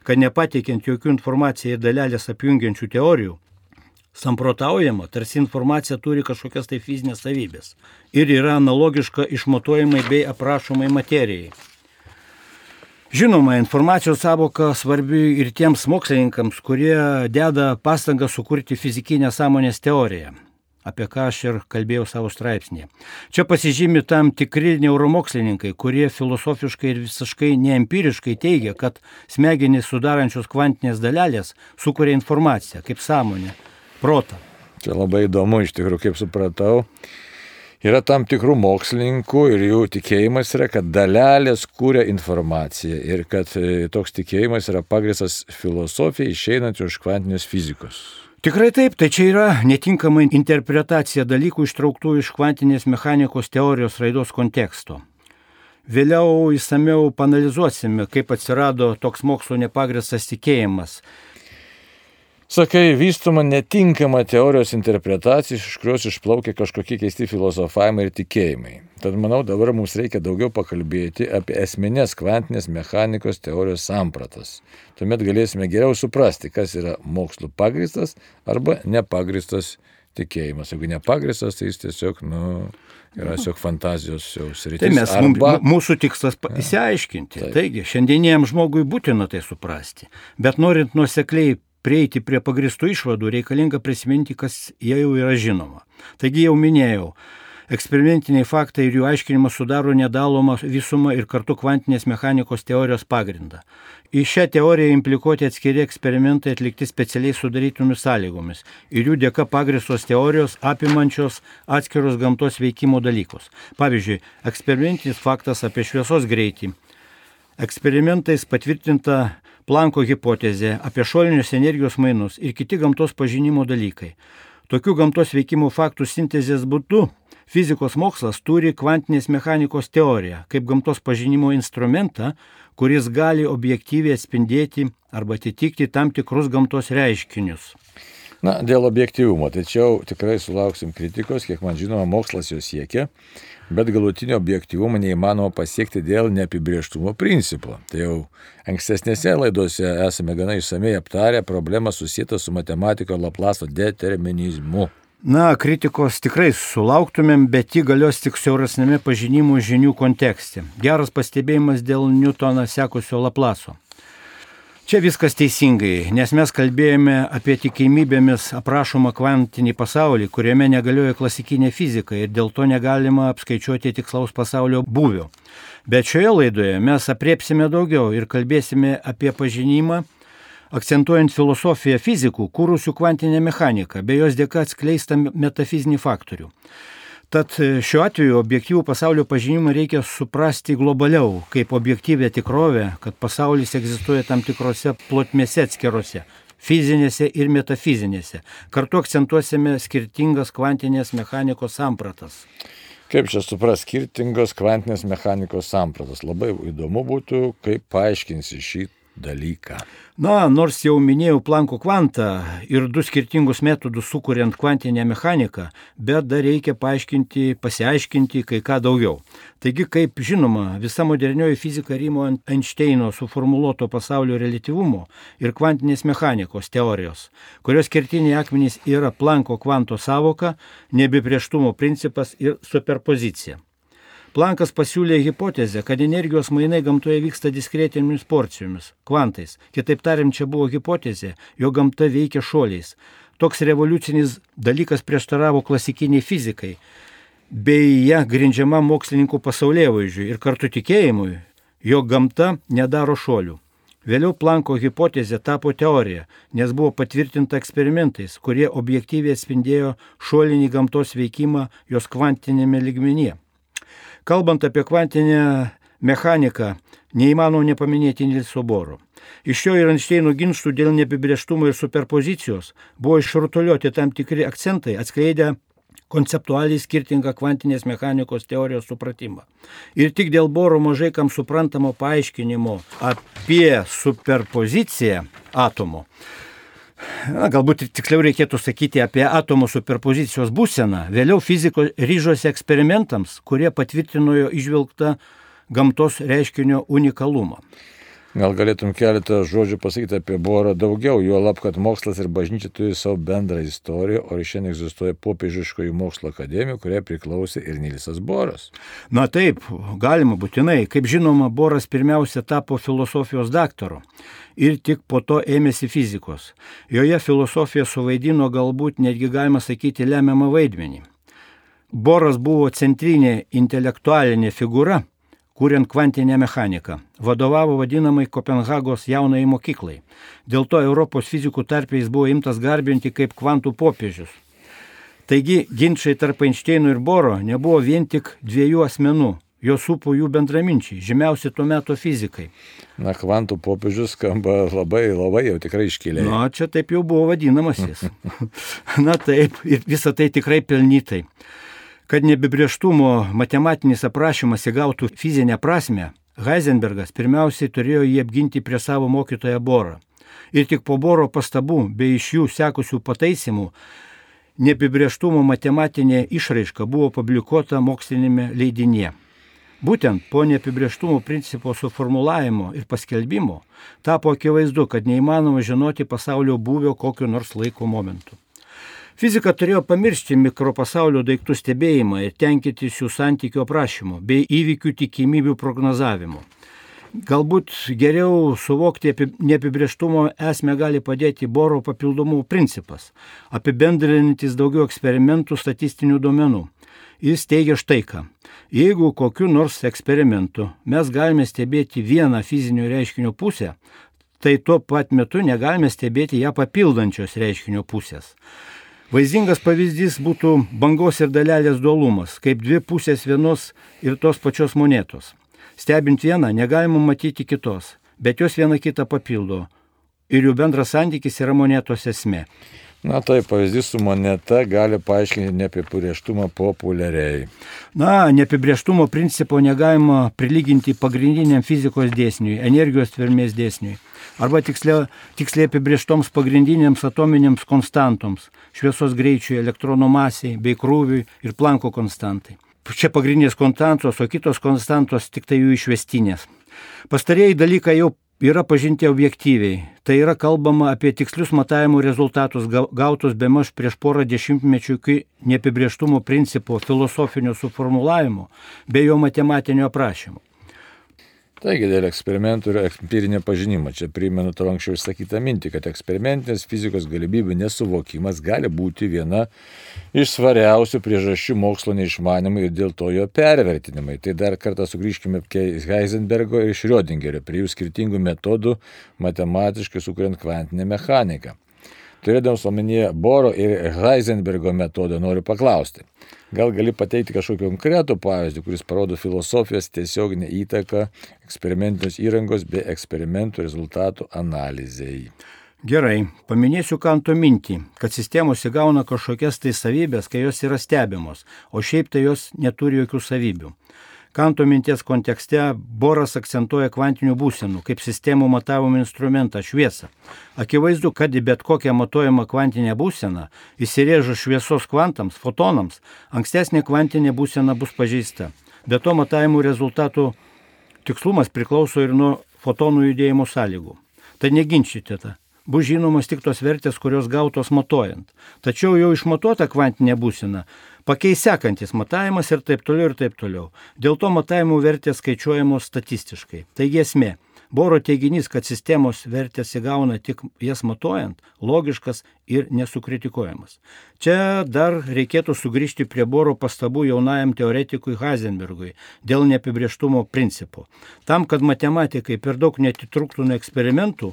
kad nepateikiant jokių informaciją ir dalelės apjungiančių teorijų, samprotaujama, tarsi informacija turi kažkokias tai fizinės savybės ir yra analogiška išmatuojamai bei aprašomai materijai. Žinoma, informacijos savoka svarbi ir tiems mokslininkams, kurie deda pastangą sukurti fizikinę sąmonės teoriją apie ką aš ir kalbėjau savo straipsnėje. Čia pasižymi tam tikri neuromokslininkai, kurie filosofiškai ir visiškai neempiriškai teigia, kad smegenys sudarančios kvantinės dalelės sukuria informaciją kaip sąmonę, protą. Čia labai įdomu, iš tikrųjų, kaip supratau. Yra tam tikrų mokslininkų ir jų tikėjimas yra, kad dalelės kūrė informaciją ir kad e, toks tikėjimas yra pagristas filosofija išeinant iš kvantinės fizikos. Tikrai taip, tai čia yra netinkama interpretacija dalykų ištrauktų iš kvantinės mechanikos teorijos raidos konteksto. Vėliau įsameu panalizuosime, kaip atsirado toks mokslo nepagristas tikėjimas, Sakai, vystoma netinkama teorijos interpretacija, iš kurios išplaukia kažkokie keisti filosofavimai ir tikėjimai. Tad manau, dabar mums reikia daugiau pakalbėti apie esminės kvantinės mechanikos teorijos sampratas. Tuomet galėsime geriau suprasti, kas yra mokslo pagristas arba nepagristas tikėjimas. Jeigu nepagristas, tai jis tiesiog, nu, yra tiesiog fantazijos jau sritis. Tai mes, arba... mūsų tikslas įsiaiškinti. Ja. Taigi, šiandieniniam žmogui būtina tai suprasti. Bet norint nuosekliai prieiti prie pagristų išvadų, reikalinga prisiminti, kas jau yra žinoma. Taigi jau minėjau, eksperimentiniai faktai ir jų aiškinimas sudaro nedalomą visumą ir kartu kvantinės mechanikos teorijos pagrindą. Į šią teoriją implikuoti atskiri eksperimentai atlikti specialiai sudarytomis sąlygomis ir jų dėka pagristos teorijos apimančios atskirus gamtos veikimo dalykus. Pavyzdžiui, eksperimentinis faktas apie šviesos greitį. Eksperimentais patvirtinta Planko hipotezė apie šolinius energijos mainus ir kiti gamtos pažinimo dalykai. Tokių gamtos veikimo faktų sintezės būdu fizikos mokslas turi kvantinės mechanikos teoriją kaip gamtos pažinimo instrumentą, kuris gali objektyviai atspindėti arba atitikti tam tikrus gamtos reiškinius. Na, dėl objektivumo, tačiau tikrai sulauksim kritikos, kiek man žinoma, mokslas jo siekia, bet galutinio objektivumo neįmanoma pasiekti dėl neapibrieštumo principo. Tai jau ankstesnėse laidose esame gana išsamei aptarę problemą susijęta su matematiko Laplaso determinizmu. Na, kritikos tikrai sulauktumėm, bet ji galios tik siaurasnėme pažinimų žinių kontekste. Geras pastebėjimas dėl Newtoną sekusio Laplaso. Čia viskas teisingai, nes mes kalbėjome apie tikimybėmis aprašomą kvantinį pasaulį, kuriame negalioja klasikinė fizika ir dėl to negalima apskaičiuoti tikslaus pasaulio būvio. Bet šioje laidoje mes apriepsime daugiau ir kalbėsime apie pažinimą, akcentuojant filosofiją fizikų, kūrusių kvantinę mechaniką, bei jos dėka atskleistą metafizinį faktorių. Tad e, šiuo atveju objektyvų pasaulio pažinimą reikia suprasti globaliau, kaip objektyvę tikrovę, kad pasaulis egzistuoja tam tikrose plotmėse atskiruose fizinėse ir metafizinėse. Kartu akcentuosime skirtingas kvantinės mechanikos sampratas. Kaip čia supras skirtingos kvantinės mechanikos sampratas? Labai įdomu būtų, kaip paaiškinsi šį dalyką. Na, nors jau minėjau Planko kvantą ir du skirtingus metodus sukuriant kvantinę mechaniką, bet dar reikia paaiškinti, pasiaiškinti kai ką daugiau. Taigi, kaip žinoma, visa modernioji fizika rimo Einšteino suformuoluoto pasaulio relativumo ir kvantinės mechanikos teorijos, kurios kertiniai akmenys yra Planko kvanto savoka, nebiprieštumo principas ir superpozicija. Plankas pasiūlė hipotezę, kad energijos mainai gamtoje vyksta diskretinėmis porcijomis, kvantais. Kitaip tariant, čia buvo hipotezė, jo gamta veikia šuoliais. Toks revoliucinis dalykas prieštaravo klasikiniai fizikai, bei ją grindžiama mokslininkų pasaulyje vaizdžiui ir kartu tikėjimui, jo gamta nedaro šuolių. Vėliau Planko hipotezė tapo teorija, nes buvo patvirtinta eksperimentais, kurie objektyviai atspindėjo šuolinį gamtos veikimą jos kvantinėme ligmenyje. Kalbant apie kvantinę mechaniką, neįmanoma nepaminėti Nilso Boro. Iš jo ir Einšteino ginčių dėl neapibrieštumo ir superpozicijos buvo išrutuliuoti tam tikri akcentai, atskleidę konceptualiai skirtingą kvantinės mechanikos teorijos supratimą. Ir tik dėl Boro mažai kam suprantamo paaiškinimo apie superpoziciją atomo na, galbūt tiksliau reikėtų sakyti apie atomų superpozicijos būseną. Vėliau fiziko ryžosi eksperimentams, kurie patvirtino jo išvilgtą gamtos reiškinio unikalumą. Gal galėtum keletą žodžių pasakyti apie Borą daugiau, jo lab, kad mokslas ir bažnyčia turi savo bendrą istoriją, o šiandien egzistuoja popiežiškoji mokslo akademija, kuriai priklausė ir Nilisas Boras. Na taip, galima būtinai. Kaip žinoma, Boras pirmiausia tapo filosofijos daktaru ir tik po to ėmėsi fizikos. Joje filosofija suvaidino galbūt netgi galima sakyti lemiamą vaidmenį. Boras buvo centrinė intelektualinė figūra kuriant kvantinę mechaniką. Vadovavo vadinamai Kopenhagos jaunai mokyklai. Dėl to Europos fizikų tarpiais buvo imtas garbinti kaip kvantų popiežius. Taigi ginčiai tarp Einšteino ir Boro nebuvo vien tik dviejų asmenų, jo supo jų bendraminčiai, žymiausi tuo metu fizikai. Na, kvantų popiežius skamba labai, labai jau tikrai iškiliai. Na, čia taip jau buvo vadinamas jis. Na taip, ir visa tai tikrai pelnytai. Kad nebibrieštumo matematinis aprašymas įgautų fizinę prasme, Heisenbergas pirmiausiai turėjo jį apginti prie savo mokytoją Borą. Ir tik po Boro pastabų bei iš jų sekusių pataisimų neapibrieštumo matematinė išraiška buvo publikuota mokslinėme leidinėje. Būtent po neapibrieštumo principo suformulavimo ir paskelbimo tapo akivaizdu, kad neįmanoma žinoti pasaulio buvio kokiu nors laiko momentu. Fizika turėjo pamiršti mikropasaulio daiktų stebėjimą ir tenkintis jų santykių aprašymu bei įvykių tikimybių prognozavimu. Galbūt geriau suvokti neapibrieštumo esmę gali padėti Boro papildomų principas, apibendrinantis daugiau eksperimentų statistinių duomenų. Jis teigia štai ką. Jeigu kokiu nors eksperimentu mes galime stebėti vieną fizinio reiškinio pusę, tai tuo pat metu negalime stebėti ją papildančios reiškinio pusės. Vaizdingas pavyzdys būtų bangos ir dalelės dualumas, kaip dvi pusės vienos ir tos pačios monetos. Stebint vieną, negalima matyti kitos, bet jos viena kitą papildo ir jų bendras santykis yra monetos esmė. Na tai pavyzdys su moneta gali paaiškinti neapibrieštumą populiariai. Na, neapibrieštumo principo negalima prilyginti pagrindiniam fizikos dėsniui, energijos tvermės dėsniui. Arba tiksliai, tiksliai apibrieštoms pagrindinėms atominėms konstantoms - šviesos greičiui, elektrono masiai bei krūviui ir planko konstantai. Čia pagrindinės konstantos, o kitos konstantos tik tai jų išvestinės. Pastarėjai dalykai jau yra pažinti objektyviai. Tai yra kalbama apie tikslius matavimų rezultatus gautus be maž prieš porą dešimtmečių iki neapibrieštumo principo filosofinio suformulavimo bei jo matematinio aprašymo. Taigi dėl eksperimentų ir empirinio pažinimo. Čia primenu tavo anksčiau išsakytą mintį, kad eksperimentinės fizikos galimybių nesuvokimas gali būti viena iš svariausių priežasčių mokslo neišmanimui ir dėl to jo pervertinimai. Tai dar kartą sugrįžkime prie Heisenbergo ir Schrödingerio, prie jų skirtingų metodų matematiškai sukuriant kvantinę mechaniką. Turėdamas omenyje Boro ir Heisenbergo metodą, noriu paklausti, gal gali pateikti kažkokį konkretų pavyzdį, kuris parodo filosofijos tiesioginę įtaką eksperimentinės įrangos bei eksperimentų rezultatų analizai. Gerai, paminėsiu kanto mintį, kad sistemos įgauna kažkokias tai savybės, kai jos yra stebimos, o šiaip tai jos neturi jokių savybių. Kanto minties kontekste Boras akcentuoja kvantinių būsenų kaip sistemų matavimo instrumentą šviesą. Akivaizdu, kad į bet kokią matuojamą kvantinę būseną įsirėžus šviesos kvantams, fotonams, ankstesnė kvantinė būsena bus pažeista. Be to matavimų rezultatų tikslumas priklauso ir nuo fotonų judėjimo sąlygų. Tai neginčytėta bus žinomos tik tos vertės, kurios gautos matuojant. Tačiau jau išmatuota kvantinė būsena pakeis sekantis matavimas ir taip toliau ir taip toliau. Dėl to matavimų vertės skaičiuojamos statistiškai. Taigi esmė. Boro teiginys, kad sistemos vertės įgauna tik jas matuojant, logiškas ir nesukritikuojamas. Čia dar reikėtų sugrįžti prie Boro pastabų jaunajam teoretikui Heisenbergui dėl neapibrieštumo principo. Tam, kad matematikai per daug netitruktų nuo eksperimentų,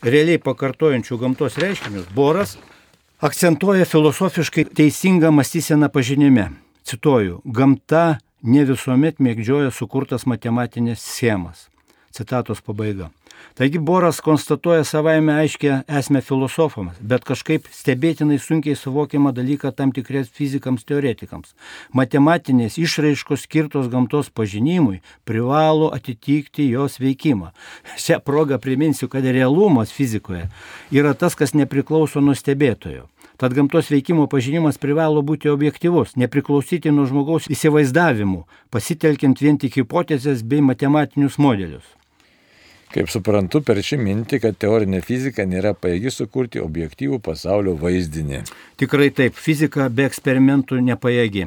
realiai pakartojančių gamtos reiškinius, Boras akcentuoja filosofiškai teisingą mąstyseną pažinime. Cituoju, gamta ne visuomet mėgdžioja sukurtas matematinės schemas. Citatos pabaiga. Taigi Boras konstatuoja savaime aiškę esmę filosofams, bet kažkaip stebėtinai sunkiai suvokiamą dalyką tam tikriems fizikams teoretikams. Matematinės išraiškos skirtos gamtos pažinimui privalo atitikti jos veikimą. Šią progą priminsiu, kad realumas fizikoje yra tas, kas nepriklauso nuo stebėtojo. Tad gamtos veikimo pažinimas privalo būti objektivus, nepriklausyti nuo žmogaus įsivaizdavimų, pasitelkiant vien tik hipotezės bei matematinius modelius. Kaip suprantu, per šį mintį, kad teorinė fizika nėra paėgi sukurti objektyvų pasaulio vaizdinį. Tikrai taip, fizika be eksperimentų nepaėgi.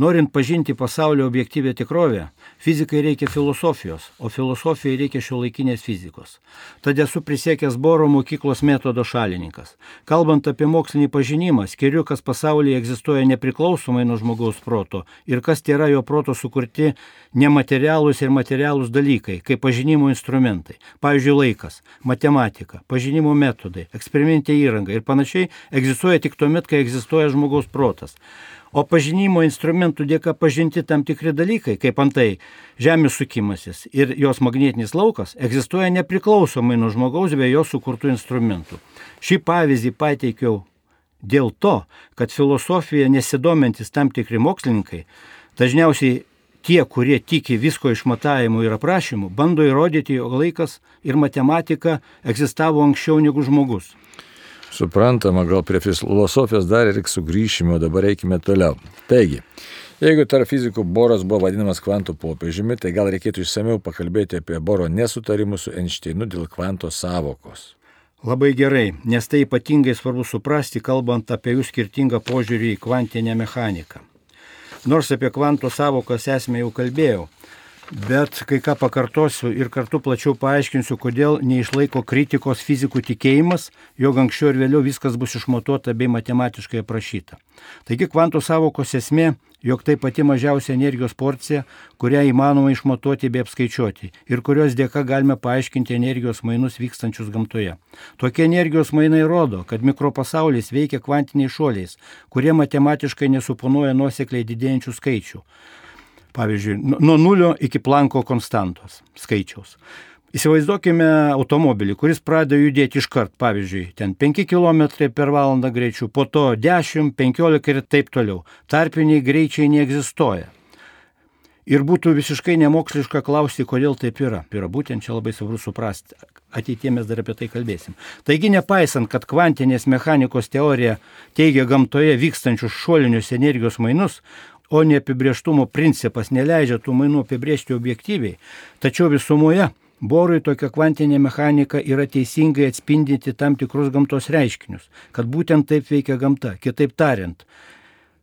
Norint pažinti pasaulio objektyvę tikrovę, fizikai reikia filosofijos, o filosofijai reikia šiuolaikinės fizikos. Tad esu prisiekęs Boro mokyklos metodo šalininkas. Kalbant apie mokslinį pažinimą, skiriu, kas pasaulyje egzistuoja nepriklausomai nuo žmogaus proto ir kas tai yra jo proto sukurti nematerialūs ir materialūs dalykai, kaip pažinimo instrumentai. Pavyzdžiui, laikas, matematika, pažinimo metodai, eksperimentė įranga ir panašiai egzistuoja tik tuomet, kai egzistuoja žmogaus protas. O pažinimo instrumentų dėka pažinti tam tikri dalykai, kaip antai Žemės sukimasis ir jos magnetinis laukas, egzistuoja nepriklausomai nuo žmogaus bei jo sukurtų instrumentų. Šį pavyzdį pateikiau dėl to, kad filosofija nesidomintis tam tikri mokslininkai, dažniausiai tie, kurie tiki visko išmatavimu ir aprašymu, bando įrodyti, jog laikas ir matematika egzistavo anksčiau negu žmogus. Suprantama, gal prie filosofijos dar ir sugrįšime, o dabar eikime toliau. Taigi, jeigu tarp fizikų Boras buvo vadinamas kvantų popiežiumi, tai gal reikėtų išsameu pakalbėti apie Boro nesutarimus su Einšteinu dėl kvanto savokos. Labai gerai, nes tai ypatingai svarbu suprasti, kalbant apie jų skirtingą požiūrį į kvantinę mechaniką. Nors apie kvanto savokas esmę jau kalbėjau, Bet kai ką pakartosiu ir kartu plačiau paaiškinsiu, kodėl neišlaiko kritikos fizikų tikėjimas, jog anksčiau ir vėliau viskas bus išmatuota bei matematiškai aprašyta. Taigi kvantų savokos esmė, jog tai pati mažiausia energijos porcija, kurią įmanoma išmatuoti bei apskaičiuoti ir kurios dėka galime paaiškinti energijos mainus vykstančius gamtoje. Tokie energijos mainai rodo, kad mikropasaulis veikia kvantiniais šuoliais, kurie matematiškai nesuponuoja nuosekliai didėjančių skaičių pavyzdžiui, nuo nulio iki planko konstantos skaičiaus. Įsivaizduokime automobilį, kuris pradeda judėti iškart, pavyzdžiui, ten 5 km per valandą greičiu, po to 10, 15 ir taip toliau. Tarpiniai greičiai neegzistuoja. Ir būtų visiškai nemoksliška klausti, kodėl taip yra. Yra būtent čia labai svarbu suprasti. Ateitie mes dar apie tai kalbėsim. Taigi, nepaisant, kad kvantinės mechanikos teorija teigia gamtoje vykstančius šuolinius energijos mainus, o neapibrieštumo principas neleidžia tų mainų apibriežti objektyviai, tačiau visumoje Borui tokia kvantinė mechanika yra teisingai atspindinti tam tikrus gamtos reiškinius, kad būtent taip veikia gamta. Kitaip tariant,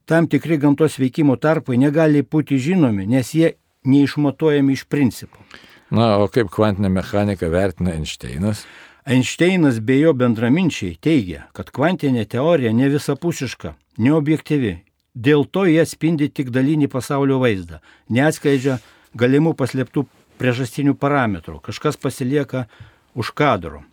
tam tikri gamtos veikimo tarpai negali būti žinomi, nes jie neišmatuojami iš principo. Na, o kaip kvantinę mechaniką vertina Einšteinas? Einšteinas bei jo bendraminčiai teigia, kad kvantinė teorija ne visapusiška, neobjektyvi. Dėl to jie spindi tik dalinį pasaulio vaizdą, neatskleidžia galimų paslėptų priežastinių parametrų, kažkas pasilieka už kadro.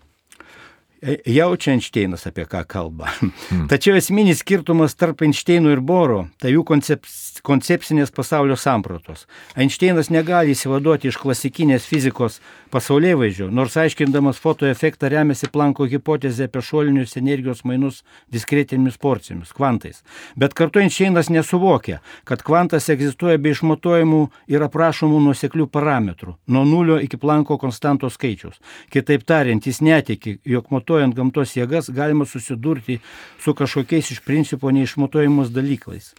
E, jaučia Einšteinas apie ką kalba. Hmm. Tačiau esminis skirtumas tarp Einšteino ir Boro - tai jų koncep koncepcinės pasaulio sampratos. Einšteinas negali įsivaduoti iš klasikinės fizikos pasaulyje vaizdžio, nors aiškindamas fotoefektą remiasi Planko hipotezė apie šuolinius energijos mainus diskretinėmis porcijomis, kvantais. Bet kartu Einšteinas nesuvokia, kad kvantas egzistuoja be išmatuojamų ir aprašomų nuoseklių parametrų, nuo nulio iki Planko konstantos skaičiaus. Kitaip tariant, jis netiki, jog matuojant gamtos jėgas galima susidurti su kažkokiais iš principo neišmatuojamos dalykais.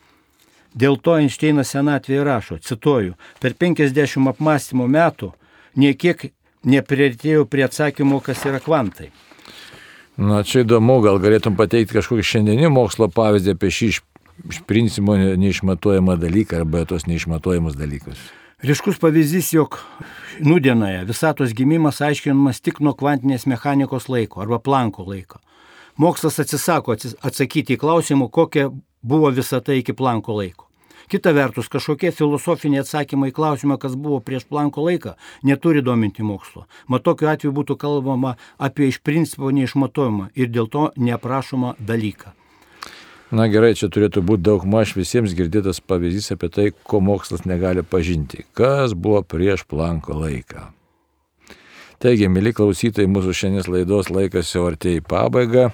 Dėl to Einšteinas senatvėje rašo, cituoju, per 50 apmąstymo metų niekiek neprieartėjau prie atsakymo, kas yra kvantai. Na, čia įdomu, gal galėtum pateikti kažkokį šiandienį mokslo pavyzdį apie šį iš, iš principo neišmatuojamą dalyką arba tos neišmatuojamus dalykus. Ryškus pavyzdys, jog nudienoje visatos gimimas aiškinamas tik nuo kvantinės mechanikos laiko arba planko laiko. Mokslas atsisako atsakyti į klausimą, kokia buvo visata iki planko laiko. Kita vertus, kažkokie filosofiniai atsakymai į klausimą, kas buvo prieš planko laiką, neturi dominti mokslo. Mat tokiu atveju būtų kalbama apie iš principo neišmatuojamą ir dėl to neaprašomą dalyką. Na gerai, čia turėtų būti daug maž visiems girdėtas pavyzdys apie tai, ko mokslas negali pažinti. Kas buvo prieš planko laiką. Taigi, mėly klausytojai, mūsų šiandienos laidos laikas jau artėja į pabaigą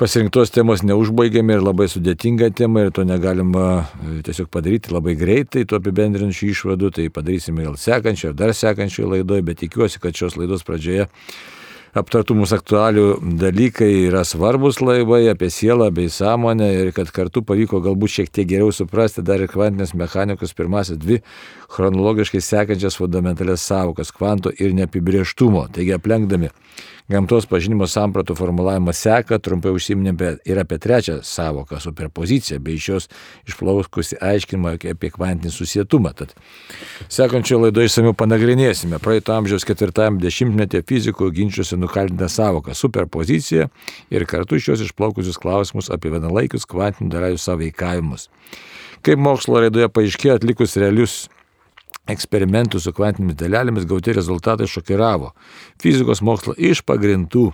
pasirinktos temos neužbaigėme ir labai sudėtinga tema ir to negalima e, tiesiog padaryti labai greitai, tuo apibendrinčių išvadų, tai padarysime gal sekančio ar dar sekančioje laidoje, bet tikiuosi, kad šios laidos pradžioje aptartų mūsų aktualių dalykai yra svarbus laivai apie sielą bei sąmonę ir kad kartu pavyko galbūt šiek tiek geriau suprasti dar ir kvantinės mechanikos pirmasis dvi chronologiškai sekančias fundamentalias savokas - kvanto ir neapibrieštumo. Taigi aplenkdami gamtos pažinimo sampratų formulavimo seka, trumpai užsiminėme ir apie trečią savoką - superpoziciją, bei iš jos išplaukusi aiškinimą apie kvantinį susietumą. Tad sekančio laido išsamiau panagrinėsime praeito amžiaus ketvirtajam dešimtmetį fizikų ginčiuose nukaldintą savoką - superpoziciją ir kartu iš jos išplaukusius klausimus apie vienalaikius kvantinių dalelių sąveikavimus. Kaip mokslo raidoje paaiškėjo atlikus realius eksperimentų su kvantinėmis dalelėmis gauti rezultatai šokiravo fizikos mokslo iš pagrindų.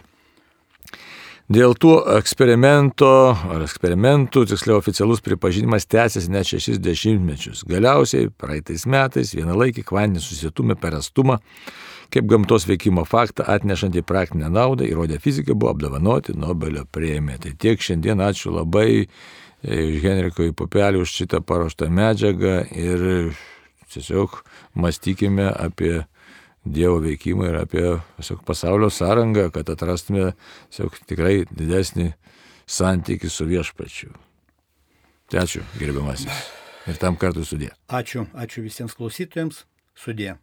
Dėl tų eksperimento ar eksperimentų, tiksliau oficialus pripažinimas tęsiasi net šešis dešimtmečius. Galiausiai praeitais metais vienalaikį kvantinį susietumą per astumą kaip gamtos veikimo faktą atnešantį praktinę naudą įrodė fizikai buvo apdovanoti Nobelio premiją. Tai tiek šiandien ačiū labai Henrikui Pupeliu už šitą paruoštą medžiagą ir tiesiog mąstykime apie Dievo veikimą ir apie tiesiog, pasaulio sąrangą, kad atrastume tiesiog, tikrai didesnį santykį su viešpačiu. Tai ačiū, gerbiamasis. Ir tam kartu sudė. Ačiū, ačiū visiems klausytojams. Sudė.